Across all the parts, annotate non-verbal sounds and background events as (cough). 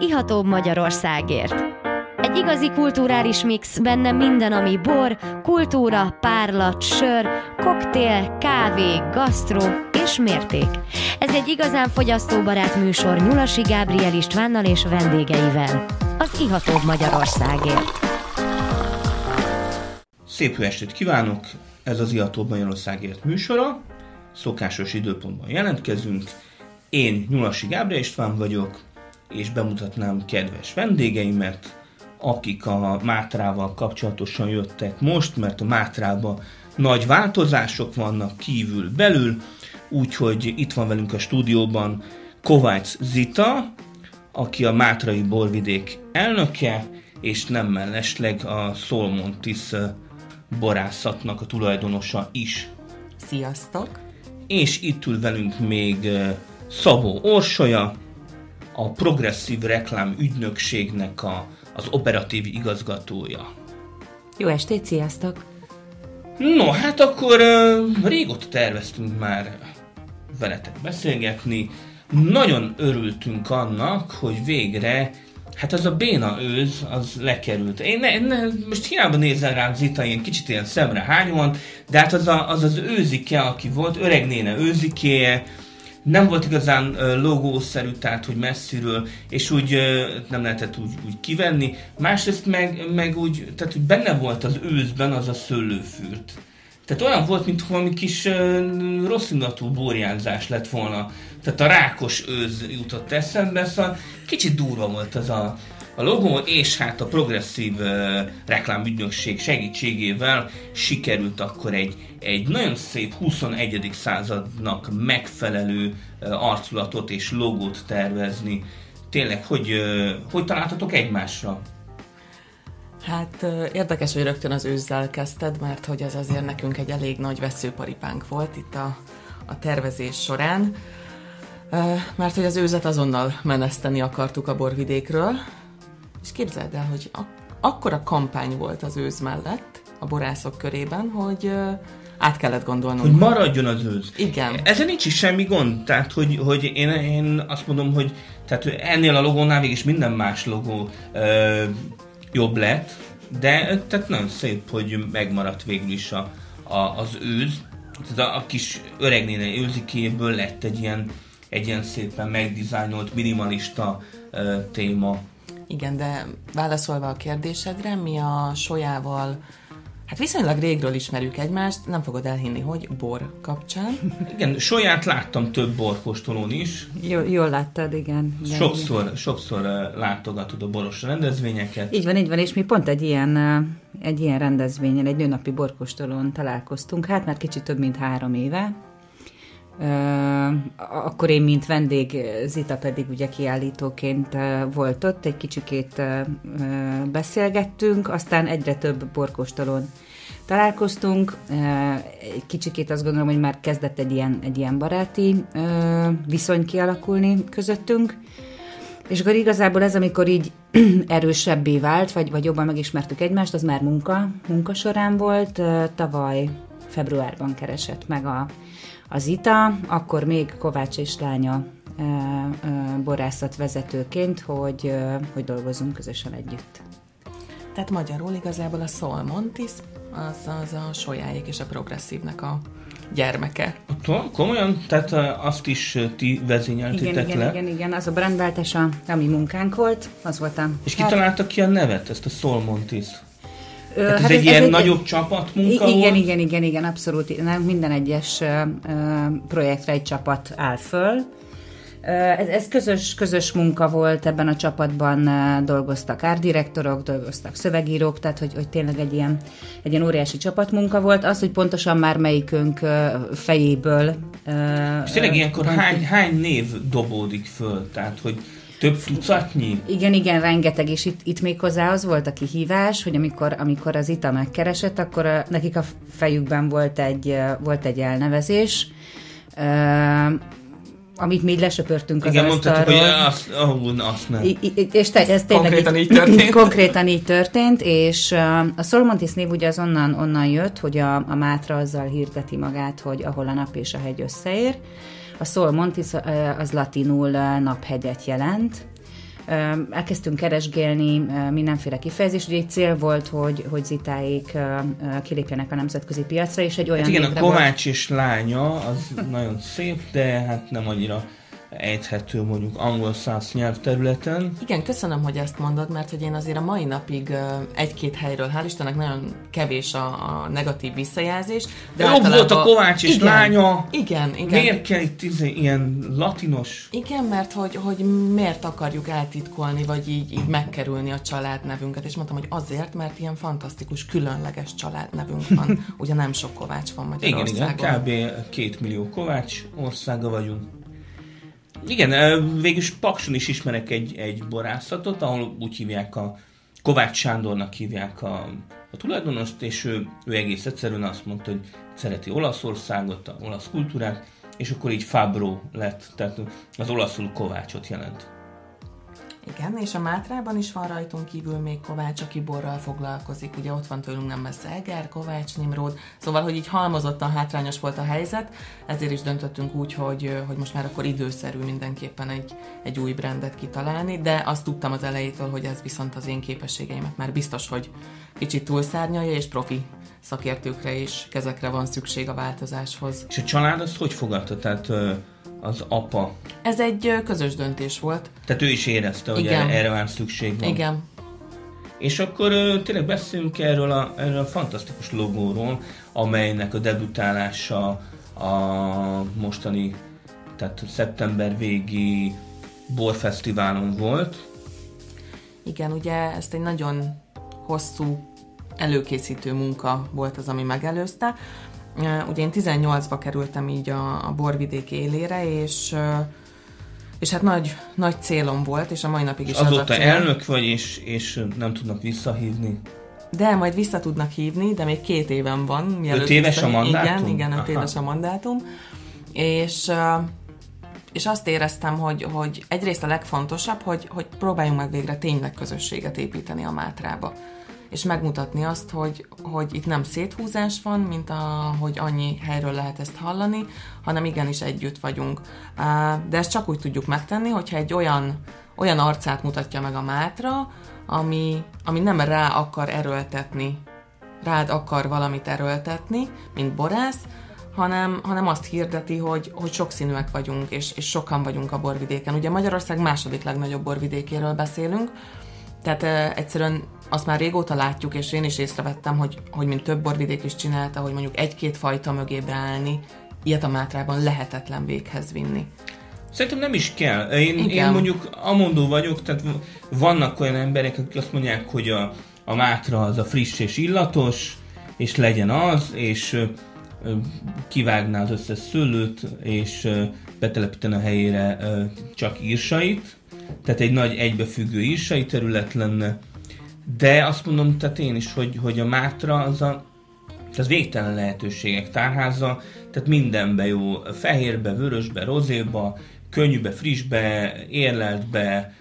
ihatóbb Magyarországért. Egy igazi kulturális mix, benne minden, ami bor, kultúra, párlat, sör, koktél, kávé, gasztró és mérték. Ez egy igazán fogyasztóbarát műsor Nyulasi Gábriel Istvánnal és vendégeivel. Az ihatóbb Magyarországért. Szép jó estét kívánok! Ez az Ihatóbb Magyarországért műsora. Szokásos időpontban jelentkezünk. Én Nyulasi Gábriel István vagyok, és bemutatnám kedves vendégeimet, akik a Mátrával kapcsolatosan jöttek most, mert a Mátrában nagy változások vannak kívül belül, úgyhogy itt van velünk a stúdióban Kovács Zita, aki a Mátrai Borvidék elnöke, és nem mellesleg a Solmontis borászatnak a tulajdonosa is. Sziasztok! És itt ül velünk még Szabó Orsolya, a Progresszív Reklám ügynökségnek a, az operatív igazgatója. Jó estét, sziasztok! No, hát akkor uh, régóta terveztünk már veletek beszélgetni. Nagyon örültünk annak, hogy végre Hát az a béna őz, az lekerült. Én ne, ne, most hiába nézel rám Zita, ilyen kicsit ilyen szemre hányóan, de hát az a, az, az őzike, aki volt, öreg néne őzikéje, nem volt igazán logószerű, tehát hogy messziről, és úgy nem lehetett úgy, úgy kivenni. Másrészt meg, meg úgy, tehát hogy benne volt az őzben az a szőlőfürt. Tehát olyan volt, mint valami kis uh, rosszindatú borjánzás lett volna. Tehát a rákos őz jutott eszembe, szóval kicsit durva volt az a, a logó, és hát a progresszív reklámügynökség segítségével sikerült akkor egy, egy nagyon szép 21. századnak megfelelő arculatot és logót tervezni. Tényleg, hogy, hogy találtatok egymásra? Hát érdekes, hogy rögtön az őzzel kezdted, mert hogy ez azért nekünk egy elég nagy veszőparipánk volt itt a, a tervezés során. Mert hogy az őzet azonnal meneszteni akartuk a borvidékről, és képzeld el, hogy ak- akkora kampány volt az őz mellett a borászok körében, hogy át kellett gondolnunk. Hogy maradjon az őz. Igen. Ezzel nincs is semmi gond, tehát hogy, hogy én, én azt mondom, hogy tehát ennél a logónál is minden más logó ö, jobb lett, de tehát nagyon szép, hogy megmaradt végül is a, a, az őz. Tehát a, a kis öregnéne őzikéből lett egy ilyen, egy ilyen szépen megdizájnolt, minimalista ö, téma. Igen, de válaszolva a kérdésedre, mi a Solyával Hát viszonylag régről ismerjük egymást, nem fogod elhinni, hogy bor kapcsán. (laughs) Igen, Solyát láttam több borkóstolón is. Jó, jól láttad, igen. igen sokszor, igen. sokszor látogatod a boros rendezvényeket. Így van, így van, és mi pont egy ilyen, egy ilyen rendezvényen, egy nőnapi borkóstolón találkoztunk, hát már kicsit több mint három éve, akkor én, mint vendég, Zita pedig ugye kiállítóként volt ott, egy kicsikét beszélgettünk, aztán egyre több borkóstolón találkoztunk, egy kicsikét azt gondolom, hogy már kezdett egy ilyen, egy ilyen baráti viszony kialakulni közöttünk, és akkor igazából ez, amikor így (clears throat) erősebbé vált, vagy, vagy jobban megismertük egymást, az már munka, munka során volt. Tavaly februárban keresett meg a az ITA, akkor még Kovács és lánya borászat vezetőként, hogy, hogy dolgozunk közösen együtt. Tehát magyarul igazából a Solmontis az, az a solyáik és a progresszívnek a gyermeke. Komolyan? Tehát azt is ti vezényeltétek igen, igen, le? Igen, igen, az a brandváltás, ami munkánk volt, az volt a... És ki találta ki a nevet, ezt a Solmontis? Tehát ez hát egy ez ilyen ez nagyobb egy, csapatmunka igen, volt? Igen, igen, igen, abszolút. Minden egyes projektre egy csapat áll föl. Ez, ez közös, közös munka volt, ebben a csapatban dolgoztak árdirektorok, dolgoztak szövegírók, tehát hogy, hogy tényleg egy ilyen, egy ilyen óriási csapatmunka volt. Az, hogy pontosan már melyikünk fejéből... És tényleg ilyenkor hány, hány név dobódik föl? Tehát, hogy több tucatnyi? Igen, igen, rengeteg, és itt, itt még hozzá az volt a kihívás, hogy amikor, amikor az ITA megkeresett, akkor a, nekik a fejükben volt egy, volt egy elnevezés, amit mi lesöpörtünk Igen, az mondtad, hogy azt, azt nem. I, I, és te, ez tényleg konkrétan így, így történt. (laughs) konkrétan így történt, és uh, a Solmontis név ugye az onnan, onnan jött, hogy a, a Mátra azzal hirdeti magát, hogy ahol a nap és a hegy összeér. A Sol Montis az latinul naphegyet jelent, elkezdtünk keresgélni mindenféle kifejezés. Ugye egy cél volt, hogy, hogy zitáik kilépjenek a nemzetközi piacra, és egy olyan... Hát igen, a Kovács volt... és lánya az nagyon szép, de hát nem annyira ejthető mondjuk angol száz nyelvterületen. Igen, köszönöm, hogy ezt mondod, mert hogy én azért a mai napig egy-két helyről, hál' Istennek nagyon kevés a, a negatív visszajelzés. De Jobb általában... volt a Kovács és igen, lánya. Igen, igen. Miért kell itt izé ilyen latinos? Igen, mert hogy, hogy miért akarjuk eltitkolni, vagy így, így megkerülni a családnevünket, és mondtam, hogy azért, mert ilyen fantasztikus, különleges családnevünk van. (laughs) Ugye nem sok Kovács van Magyarországon. Igen, igen, kb. két millió Kovács országa vagyunk. Igen, végülis Pakson is ismerek egy, egy borászatot, ahol úgy hívják a Kovács Sándornak hívják a, a tulajdonost, és ő, ő egész egyszerűen azt mondta, hogy szereti Olaszországot, a olasz kultúrát, és akkor így Fabro lett, tehát az olaszul Kovácsot jelent. Igen, és a Mátrában is van rajtunk kívül még Kovács, aki borral foglalkozik. Ugye ott van tőlünk nem messze Eger, Kovács, Nimród. Szóval, hogy így halmozottan hátrányos volt a helyzet, ezért is döntöttünk úgy, hogy, hogy most már akkor időszerű mindenképpen egy, egy új brandet kitalálni, de azt tudtam az elejétől, hogy ez viszont az én képességeimet már biztos, hogy kicsit túlszárnyalja, és profi szakértőkre és kezekre van szükség a változáshoz. És a család azt hogy fogadta? Tehát az apa. Ez egy közös döntés volt. Tehát ő is érezte, hogy Igen. erre van szükség van. Igen. És akkor tényleg beszélünk erről a, erről a fantasztikus logóról, amelynek a debütálása a mostani, tehát szeptember végi borfesztiválon volt. Igen, ugye ezt egy nagyon hosszú előkészítő munka volt az, ami megelőzte. Ugye én 18-ba kerültem így a, a borvidék élére, és és hát nagy, nagy célom volt, és a mai napig is és azóta az a cél. elnök vagy, és, és nem tudnak visszahívni? De majd vissza tudnak hívni, de még két éven van. Öt éves a mandátum? Igen, igen, öt Aha. éves a mandátum. És, és azt éreztem, hogy, hogy egyrészt a legfontosabb, hogy, hogy próbáljunk meg végre tényleg közösséget építeni a Mátrába és megmutatni azt, hogy, hogy itt nem széthúzás van, mint a, hogy annyi helyről lehet ezt hallani, hanem igenis együtt vagyunk. De ezt csak úgy tudjuk megtenni, hogyha egy olyan, olyan arcát mutatja meg a mátra, ami, ami nem rá akar erőltetni, rád akar valamit erőltetni, mint borász, hanem, hanem azt hirdeti, hogy, hogy sokszínűek vagyunk, és, és sokan vagyunk a borvidéken. Ugye Magyarország második legnagyobb borvidékéről beszélünk, tehát uh, egyszerűen azt már régóta látjuk, és én is észrevettem, hogy, hogy mint több borvidék is csinálta, hogy mondjuk egy-két fajta mögé beállni, ilyet a Mátrában lehetetlen véghez vinni. Szerintem nem is kell. Én, én mondjuk amondó vagyok, tehát vannak olyan emberek, akik azt mondják, hogy a, a mátra az a friss és illatos, és legyen az, és kivágná az összes szőlőt, és betelepítene a helyére csak írsait, tehát egy nagy egybefüggő írsai terület lenne, de azt mondom, tehát én is, hogy, hogy a Mátra az a tehát végtelen lehetőségek tárháza, tehát mindenbe jó, fehérbe, vörösbe, rozéba, könnyűbe, frissbe, érleltbe,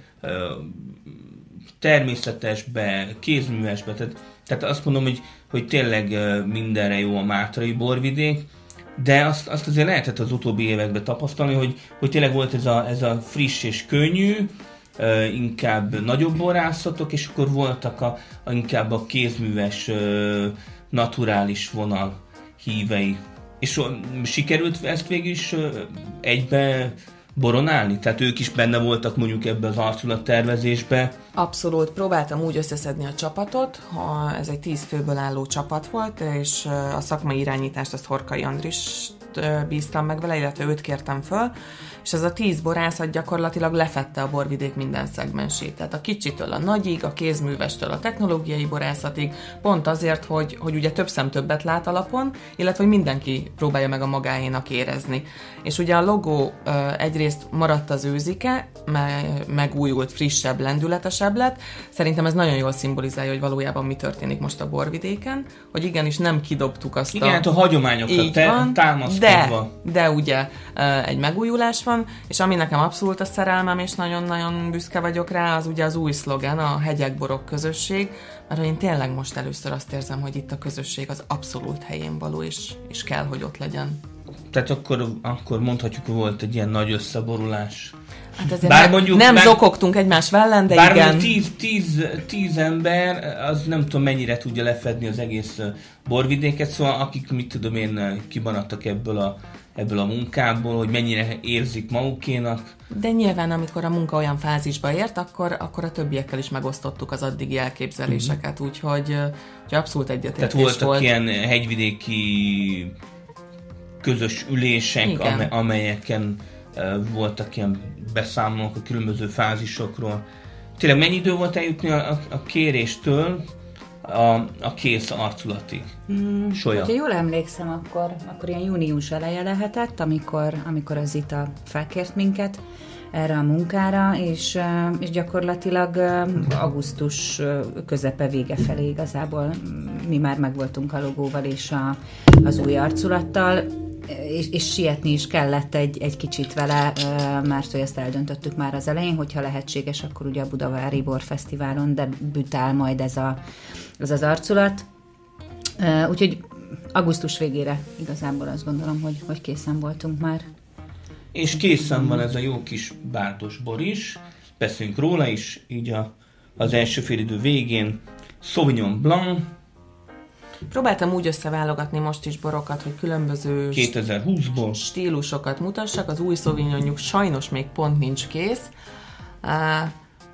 természetesbe, kézművesbe, tehát, tehát azt mondom, hogy, hogy tényleg mindenre jó a Mátrai borvidék, de azt, azt azért lehetett az utóbbi években tapasztalni, hogy, hogy tényleg volt ez a, ez a friss és könnyű, inkább nagyobb borászatok, és akkor voltak a, a inkább a kézműves, naturális vonal hívei. És sikerült ezt végül is egybe boronálni? Tehát ők is benne voltak mondjuk ebbe az arculat tervezésbe? Abszolút. Próbáltam úgy összeszedni a csapatot, ha ez egy tíz főből álló csapat volt, és a szakmai irányítást azt Horkai Andris bíztam meg vele, illetve őt kértem föl, és ez a tíz borászat gyakorlatilag lefette a borvidék minden szegmensét. Tehát a kicsitől a nagyig, a kézművestől a technológiai borászatig, pont azért, hogy, hogy ugye több szem többet lát alapon, illetve hogy mindenki próbálja meg a magáénak érezni. És ugye a logó egyrészt maradt az őzike, megújult, frissebb, lendületesebb lett. Szerintem ez nagyon jól szimbolizálja, hogy valójában mi történik most a borvidéken, hogy igenis nem kidobtuk azt Igen, a... Igen, hát a hagyományokra te, van, De, de ugye egy megújulás van, és ami nekem abszolút a szerelmem, és nagyon-nagyon büszke vagyok rá, az ugye az új szlogen, a hegyek-borok közösség, mert én tényleg most először azt érzem, hogy itt a közösség az abszolút helyén való, és, és kell, hogy ott legyen. Tehát akkor, akkor mondhatjuk, hogy volt egy ilyen nagy összeborulás. Hát ezért bár mondjuk, nem bár, zokogtunk egymás vellen, de bár igen. Tíz, tíz, tíz ember, az nem tudom mennyire tudja lefedni az egész borvidéket, szóval akik, mit tudom én, kibanadtak ebből a, ebből a munkából, hogy mennyire érzik magukénak. De nyilván, amikor a munka olyan fázisba ért, akkor, akkor a többiekkel is megosztottuk az addigi elképzeléseket, uh-huh. úgyhogy, úgyhogy abszolút egyetértés Tehát voltak volt. ilyen hegyvidéki közös ülések, ame- amelyeken voltak ilyen beszámolók a különböző fázisokról. Tényleg mennyi idő volt eljutni a, a, kéréstől a, a kész arculatig? Mm, Solya. Ha jól emlékszem, akkor, akkor ilyen június eleje lehetett, amikor, amikor az Zita felkért minket erre a munkára, és, és gyakorlatilag augusztus közepe vége felé igazából mi már megvoltunk a logóval és a, az új arculattal, és, és sietni is kellett egy, egy kicsit vele, mert hogy ezt eldöntöttük már az elején, hogyha lehetséges, akkor ugye a Budavári Borfesztiválon debütál majd ez, a, ez az arculat. Úgyhogy augusztus végére igazából azt gondolom, hogy, hogy készen voltunk már. És készen van ez a jó kis bárdos bor is, beszélünk róla is, így a, az első félidő végén. Sauvignon Blanc, Próbáltam úgy összeválogatni most is borokat, hogy különböző 2020-ból stílusokat mutassak. Az új szovinyonjuk sajnos még pont nincs kész. Uh,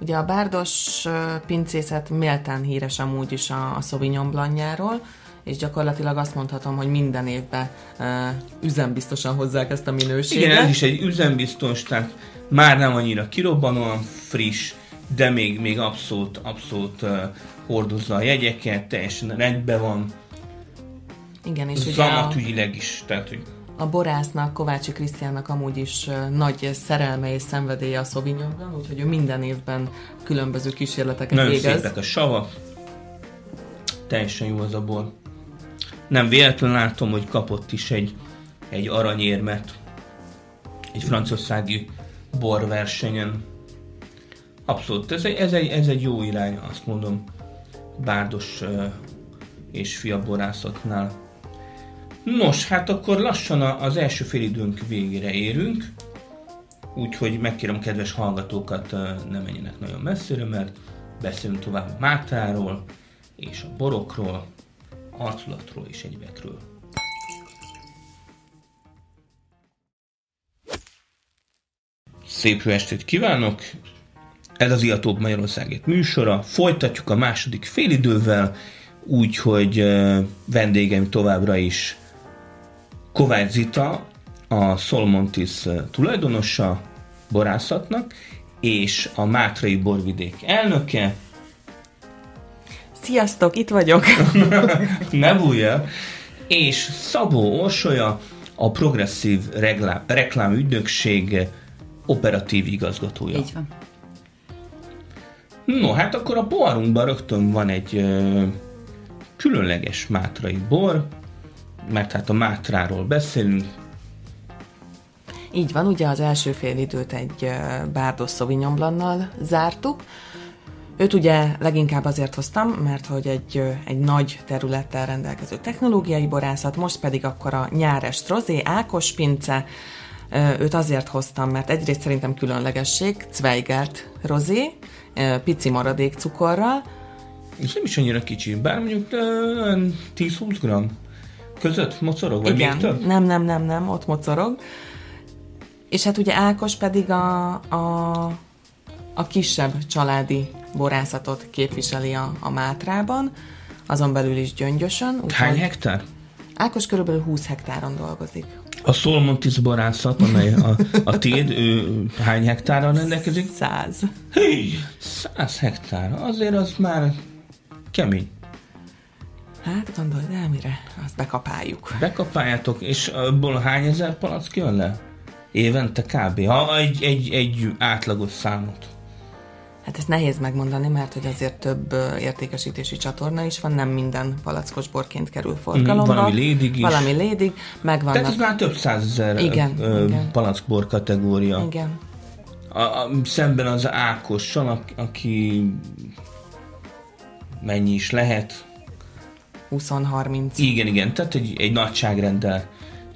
ugye a bárdos pincészet méltán híres amúgy is a, a Sauvignon Blancjáról, és gyakorlatilag azt mondhatom, hogy minden évben uh, üzembiztosan hozzák ezt a minőséget. Igen, ez is egy üzembiztos, tehát már nem annyira kirobbanóan friss, de még, még abszolút, abszolút uh, hordozza a jegyeket, teljesen rendben van. Igen, és ugye Zamatügyileg is, tehát hogy a borásznak, Kovácsi Krisztiánnak amúgy is nagy szerelme és szenvedélye a Sauvignonban, úgyhogy ő minden évben különböző kísérleteket Nagyon végez. szépek a sava, teljesen jó az a bor. Nem véletlenül látom, hogy kapott is egy, egy aranyérmet egy franciaországi borversenyen. Abszolút, ez egy, ez, egy, ez egy jó irány, azt mondom, bárdos és fiaborászatnál. Nos, hát akkor lassan az első félidőnk végére érünk, úgyhogy megkérem kedves hallgatókat, ne menjenek nagyon messzire, mert beszélünk tovább a Mátráról, és a borokról, arculatról és egyebekről. Szép jó estét kívánok! Ez az Iatóbb Magyarországért műsora. Folytatjuk a második félidővel, úgyhogy vendégeim továbbra is Kovács Zita, a Solmontis tulajdonosa borászatnak, és a Mátrai Borvidék elnöke. Sziasztok, itt vagyok! (laughs) ne bújja! És Szabó Orsolya, a Progresszív Reklám, Ügynökség operatív igazgatója. Így van. No, hát akkor a borunkban rögtön van egy ö, különleges mátrai bor, mert hát a Mátráról beszélünk. Így van, ugye az első fél időt egy Bárdos Sauvignon zártuk. Őt ugye leginkább azért hoztam, mert hogy egy, egy nagy területtel rendelkező technológiai borászat, most pedig akkor a nyáres rozé, Ákos pince, őt azért hoztam, mert egyrészt szerintem különlegesség, Zweigert rozé, pici maradék cukorral. És nem is annyira kicsi, bár mondjuk 10-20 gram között mocorog, vagy Igen, még több? nem, nem, nem, nem, ott mocorog. És hát ugye Ákos pedig a, a, a kisebb családi borászatot képviseli a, a Mátrában, azon belül is gyöngyösen. Úgy Hány hektár? Ákos körülbelül 20 hektáron dolgozik. A Solmontis borászat, amely a, a tiéd, ő hány hektárral rendelkezik? Száz. Hé, száz hektár, azért az már kemény. Hát gondold el, mire azt bekapáljuk. Bekapáljátok, és abból hány ezer palack jön le? Évente kb. Ha egy, egy, egy átlagos számot. Hát ezt nehéz megmondani, mert hogy azért több értékesítési csatorna is van, nem minden palackos borként kerül forgalomba. Mm, valami lédig is. Valami lédig, megvannak. Tehát ez már több százezer igen, ö, igen. palackbor kategória. Igen. A, a, szemben az Ákossal, aki mennyi is lehet? 20-30. Igen, igen, tehát egy, egy nagyságrenddel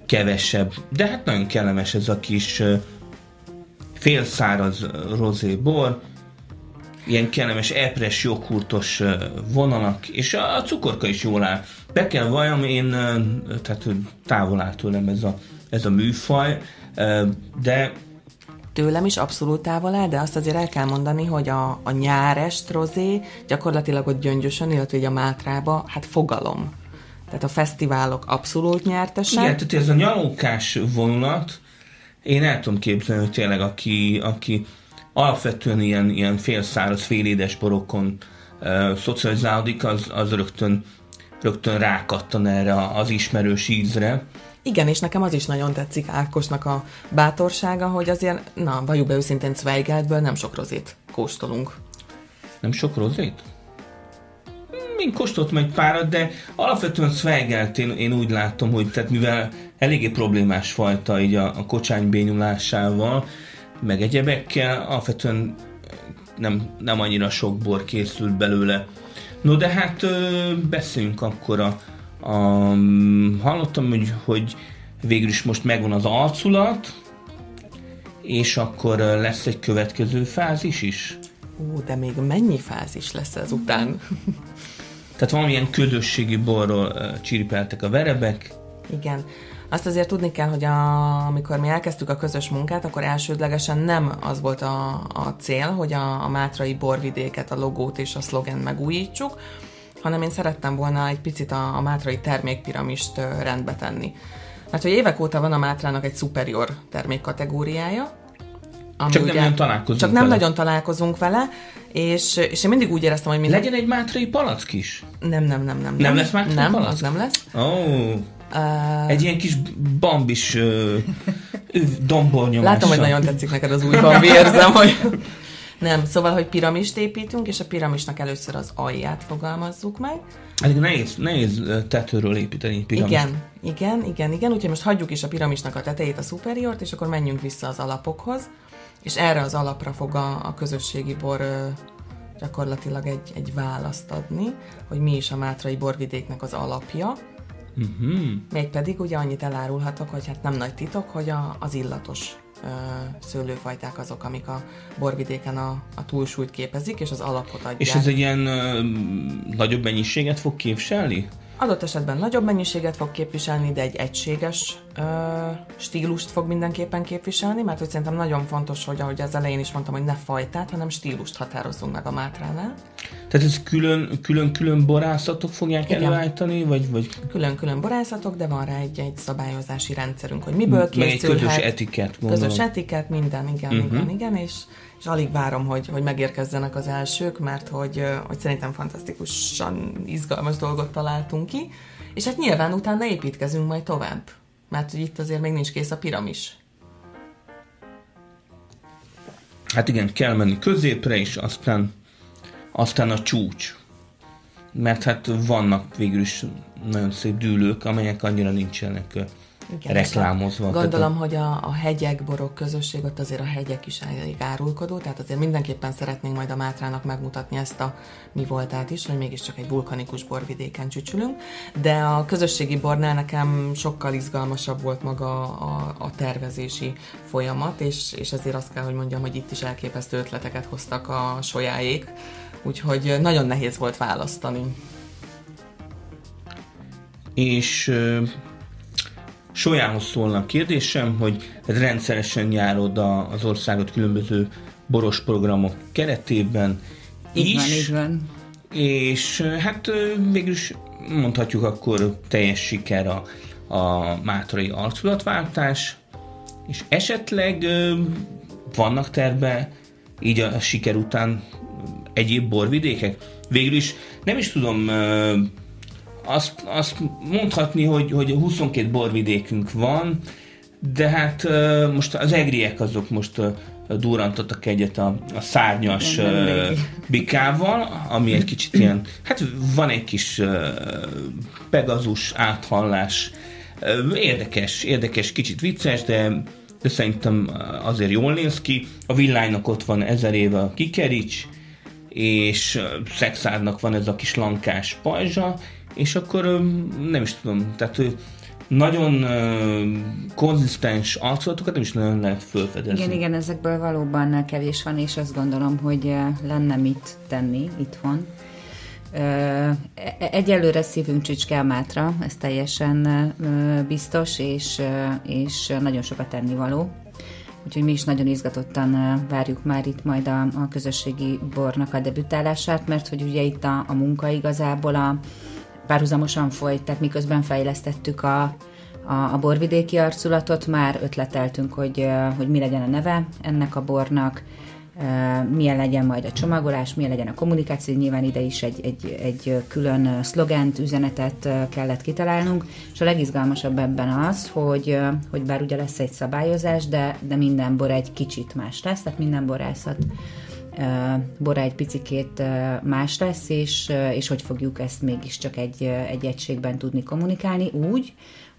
kevesebb. De hát nagyon kellemes ez a kis félszáraz rozé bor, ilyen kellemes epres, joghurtos vonalak, és a cukorka is jól áll. Be kell valljam, én tehát távol áll tőlem ez a, ez a műfaj, de tőlem is abszolút távol áll, de azt azért el kell mondani, hogy a, a nyárest rozé gyakorlatilag ott gyöngyösen, illetve a Mátrába, hát fogalom. Tehát a fesztiválok abszolút nyertesek. Igen, tehát ez a nyalókás vonulat, én el tudom képzelni, hogy tényleg aki, aki alapvetően ilyen, ilyen félszáraz, félédes borokon uh, szocializálódik, az, az rögtön, rögtön rákattan erre az ismerős ízre. Igen, és nekem az is nagyon tetszik Ákosnak a bátorsága, hogy azért, na, valljuk be őszintén Zweigeltből nem sok rozét kóstolunk. Nem sok rozét? Én kóstoltam egy párat, de alapvetően Zweigelt én, én úgy látom, hogy tehát mivel eléggé problémás fajta így a, a kocsány bényulásával, meg egyebekkel, alapvetően nem, nem annyira sok bor készült belőle. No de hát beszéljünk akkor a, a hallottam, hogy, hogy végül is most megvan az arculat, és akkor lesz egy következő fázis is? Ó, de még mennyi fázis lesz ez után? Tehát valamilyen közösségi borról csiripeltek a verebek. Igen. Azt azért tudni kell, hogy a, amikor mi elkezdtük a közös munkát, akkor elsődlegesen nem az volt a, a cél, hogy a, a Mátrai borvidéket, a logót és a szlogen megújítsuk, hanem én szerettem volna egy picit a, a Mátrai termékpiramist rendbe tenni. Mert hogy évek óta van a Mátrának egy superior termékkategóriája, ami csak ugye, nem nagyon találkozunk Csak nem vele. nagyon találkozunk vele, és, és én mindig úgy éreztem, hogy minden... Legyen egy mátrai palack is? Nem, nem, nem, nem. Nem, nem lesz mátrai nem, palack? Az nem lesz. Oh. Uh, egy ilyen kis bambis uh, dombornyomással. Látom, hogy nagyon tetszik neked az új (laughs) bambi, érzem, hogy... Nem, szóval, hogy piramist építünk, és a piramisnak először az alját fogalmazzuk meg. Hát nehéz, nehéz tetőről építeni piramist. Igen, igen, igen, igen, úgyhogy most hagyjuk is a piramisnak a tetejét, a superiort, és akkor menjünk vissza az alapokhoz, és erre az alapra fog a, a közösségi bor gyakorlatilag egy, egy választ adni, hogy mi is a Mátrai borvidéknek az alapja, Uh-huh. Mégpedig ugye annyit elárulhatok, hogy hát nem nagy titok, hogy a, az illatos ö, szőlőfajták azok, amik a borvidéken a, a túlsúlyt képezik, és az alapot adják. És ez egy ilyen ö, nagyobb mennyiséget fog képviselni? Adott esetben nagyobb mennyiséget fog képviselni, de egy egységes ö, stílust fog mindenképpen képviselni, mert hogy szerintem nagyon fontos, hogy ahogy az elején is mondtam, hogy ne fajtát, hanem stílust határozzunk meg a mátránál. Tehát ez külön, külön, külön borászatok fogják Igen. előállítani, vagy, vagy... Külön-külön borászatok, de van rá egy, egy szabályozási rendszerünk, hogy miből készülhet. Meg egy közös etiket, gondolom. Közös etiket, minden, igen, uh-huh. igen, igen, és, és alig várom, hogy, hogy megérkezzenek az elsők, mert hogy, hogy szerintem fantasztikusan izgalmas dolgot találtunk ki, és hát nyilván utána építkezünk majd tovább, mert hogy itt azért még nincs kész a piramis. Hát igen, kell menni középre, és aztán aztán a csúcs. Mert hát vannak végül is nagyon szép dűlők, amelyek annyira nincsenek igen, reklámozva. Gondolom, hogy a, a hegyek, borok közösség, ott azért a hegyek is elég árulkodó, tehát azért mindenképpen szeretnénk majd a Mátrának megmutatni ezt a mi voltát is, hogy mégiscsak egy vulkanikus borvidéken csücsülünk, de a közösségi bornál nekem sokkal izgalmasabb volt maga a, a tervezési folyamat, és, és ezért azt kell, hogy mondjam, hogy itt is elképesztő ötleteket hoztak a sojáék, úgyhogy nagyon nehéz volt választani. És Sojához szólna a kérdésem, hogy rendszeresen járod az országot különböző boros programok keretében így is. Van, így van. És hát végülis mondhatjuk akkor teljes siker a, a mátrai arculatváltás, és esetleg vannak terve így a siker után egyéb borvidékek? Végül is nem is tudom azt, azt mondhatni, hogy, hogy 22 borvidékünk van, de hát most az egriek azok most durrantottak egyet a, a szárnyas uh, bikával, ami egy kicsit ilyen, hát van egy kis uh, pegazus áthallás, uh, érdekes, érdekes, kicsit vicces, de, de szerintem azért jól néz ki. A villánynak ott van ezer éve a kikerics, és Szexádnak van ez a kis lankás pajzsa, és akkor nem is tudom, tehát nagyon ö, konzisztens arculatokat nem is nagyon lehet felfedezni. Igen, igen, ezekből valóban kevés van, és azt gondolom, hogy lenne mit tenni itthon. E, egyelőre szívünk csücske a mátra, ez teljesen biztos, és, és nagyon sokat tennivaló. Úgyhogy mi is nagyon izgatottan várjuk már itt majd a, a közösségi bornak a debütálását, mert hogy ugye itt a, a munka igazából a párhuzamosan folyt, tehát miközben fejlesztettük a, a, a borvidéki arculatot, már ötleteltünk, hogy, hogy mi legyen a neve ennek a bornak, milyen legyen majd a csomagolás, milyen legyen a kommunikáció, nyilván ide is egy, egy, egy külön szlogent, üzenetet kellett kitalálnunk, és a legizgalmasabb ebben az, hogy, hogy bár ugye lesz egy szabályozás, de, de minden bor egy kicsit más lesz, tehát minden borászat bora egy picikét más lesz, és, és hogy fogjuk ezt mégiscsak egy, egy egységben tudni kommunikálni? Úgy,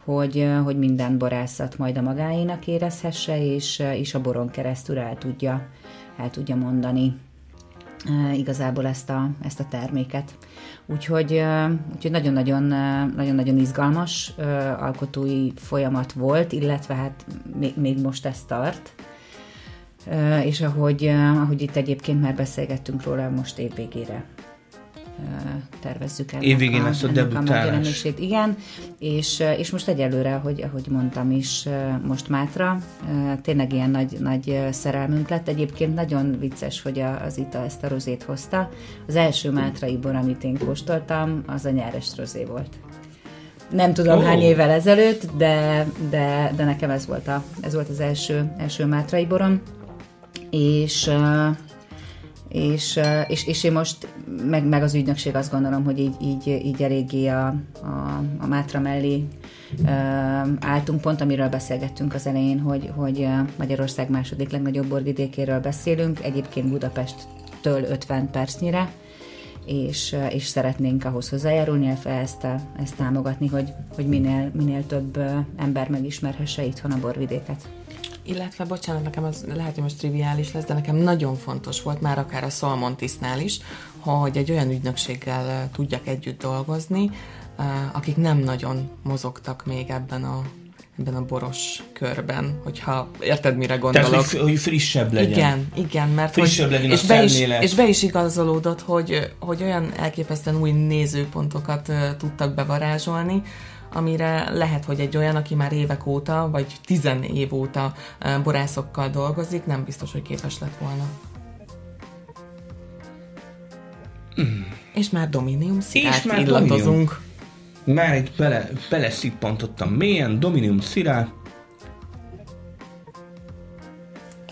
hogy, hogy minden borászat majd a magáénak érezhesse, és, és a boron keresztül el tudja el tudja mondani igazából ezt a, ezt a terméket. Úgyhogy, úgyhogy nagyon-nagyon, nagyon-nagyon izgalmas alkotói folyamat volt, illetve hát még, még most ez tart. És ahogy, ahogy itt egyébként már beszélgettünk róla, most évvégére tervezzük el. Évvégén lesz a debütálás. A igen, és, és most egyelőre, ahogy, ahogy mondtam is, most Mátra, tényleg ilyen nagy, nagy szerelmünk lett. Egyébként nagyon vicces, hogy az Ita ezt a rozét hozta. Az első Mátrai bor, amit én kóstoltam, az a nyáres rozé volt. Nem tudom oh. hány évvel ezelőtt, de, de, de nekem ez volt, a, ez volt az első, első Mátrai borom. És és, és, és én most, meg, meg az ügynökség azt gondolom, hogy így, így, így eléggé a, a, a Mátra mellé álltunk pont, amiről beszélgettünk az elején, hogy, hogy Magyarország második legnagyobb borvidékéről beszélünk, egyébként Budapesttől 50 percnyire, és, és szeretnénk ahhoz hozzájárulni, illetve ezt, ezt támogatni, hogy, hogy minél, minél több ember megismerhesse itthon a borvidéket. Illetve, bocsánat, nekem az lehet, hogy most triviális lesz, de nekem nagyon fontos volt, már akár a Szolmontisznál is, hogy egy olyan ügynökséggel tudjak együtt dolgozni, akik nem nagyon mozogtak még ebben a ebben a boros körben, hogyha érted, mire gondolok. Tehát, hogy, hogy frissebb legyen. Igen, igen, mert frissebb hogy, legyen és, a be is, és be is igazolódott, hogy, hogy olyan elképesztően új nézőpontokat tudtak bevarázsolni, amire lehet, hogy egy olyan, aki már évek óta, vagy tizen év óta borászokkal dolgozik, nem biztos, hogy képes lett volna. Mm. És már Dominium szirát már illatozunk. Dominium. Már itt bele, bele szippantottam mélyen, Dominium szirát,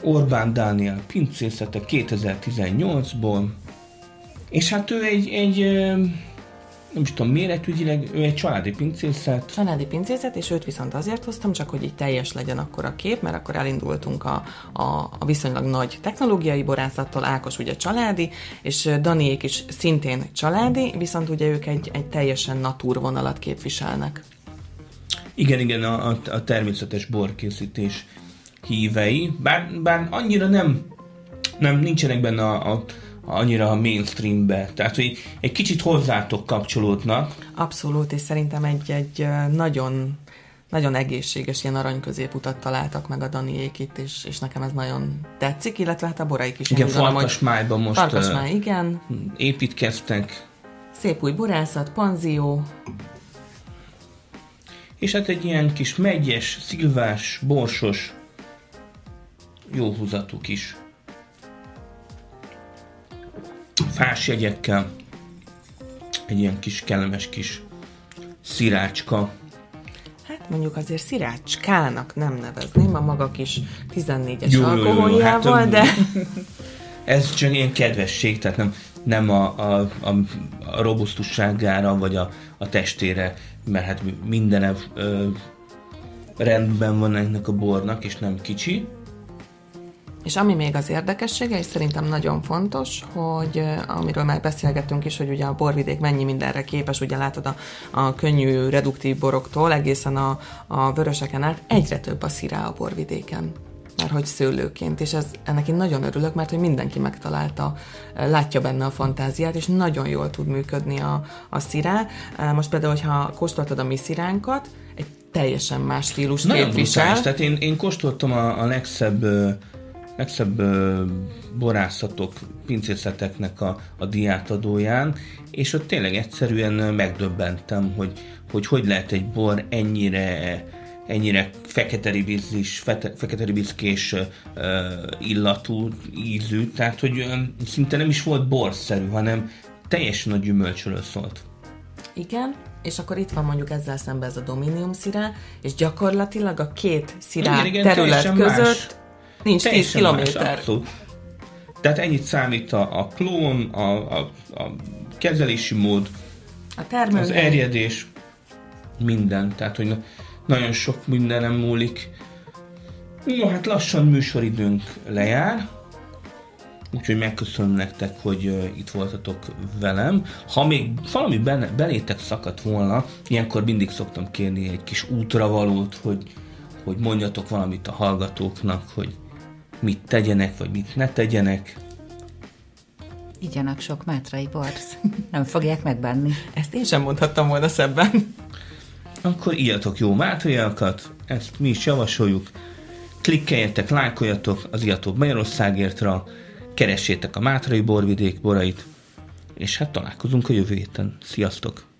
Orbán Dániel pincészete 2018-ból, és hát ő egy, egy nem is tudom, méretügyileg ő egy családi pincészet. Családi pincészet, és őt viszont azért hoztam, csak hogy így teljes legyen akkor a kép, mert akkor elindultunk a, a, a viszonylag nagy technológiai borászattól, Ákos ugye családi, és Daniék is szintén családi, viszont ugye ők egy, egy teljesen natúrvonalat képviselnek. Igen, igen, a, a, a természetes borkészítés hívei, bár, bár annyira nem, nem nincsenek benne a, a annyira a mainstreambe. Tehát, hogy egy kicsit hozzátok kapcsolódnak. Abszolút, és szerintem egy, egy nagyon nagyon egészséges ilyen arany középutat találtak meg a Daniék itt, és, és nekem ez nagyon tetszik, illetve hát a boraik is. Igen, Farkasmájban most Farkasmáj, igen. építkeztek. Szép új borászat, panzió. És hát egy ilyen kis megyes, szilvás, borsos, jó húzatuk is fás jegyekkel, egy ilyen kis kellemes kis szirácska. Hát mondjuk azért szirácskának nem nevezném, a maga kis 14-es jó, alkoholjával, hát, de... (laughs) Ez csak ilyen kedvesség, tehát nem, nem a, a, a, a robusztusságára, vagy a, a testére, mert hát minden ö, rendben van ennek a bornak, és nem kicsi, és ami még az érdekessége, és szerintem nagyon fontos, hogy amiről már beszélgettünk is, hogy ugye a borvidék mennyi mindenre képes, ugye látod a, a könnyű reduktív boroktól egészen a, a vöröseken át, egyre több a szirá a borvidéken. már hogy szőlőként, és ez, ennek én nagyon örülök, mert hogy mindenki megtalálta, látja benne a fantáziát, és nagyon jól tud működni a, a szirá. Most például, hogyha kóstoltad a mi sziránkat, egy teljesen más stílus Nagyon képvisel. brutális, tehát én, én kóstoltam a, a legszebb, legszebb ö, borászatok, pincészeteknek a, a diátadóján, és ott tényleg egyszerűen megdöbbentem, hogy hogy, hogy lehet egy bor ennyire ennyire fekete ribizis, fekete ribizkés uh, illatú, ízű, tehát hogy szinte nem is volt borszerű, hanem teljesen a gyümölcsről szólt. Igen, és akkor itt van mondjuk ezzel szemben ez a Dominium szirá, és gyakorlatilag a két szirá igen, igen, terület között más. Nincs teljesen 10 kilométer. Tehát ennyit számít a, a klón, a, a, a kezelési mód, a az erjedés, minden. Tehát, hogy nagyon sok mindenem múlik. No, hát lassan műsoridőnk lejár, úgyhogy megköszönöm nektek, hogy uh, itt voltatok velem. Ha még valami benne, belétek szakadt volna, ilyenkor mindig szoktam kérni egy kis útravalót, hogy, hogy mondjatok valamit a hallgatóknak, hogy mit tegyenek, vagy mit ne tegyenek. Igyanak sok mátrai borsz. Nem fogják megbánni. Ezt én sem mondhattam volna szebben akkor írjatok jó mátriákat, ezt mi is javasoljuk. Klikkeljetek, lájkoljatok az Iatóbb Magyarországértra, keressétek a Mátrai borvidék borait, és hát találkozunk a jövő héten. Sziasztok!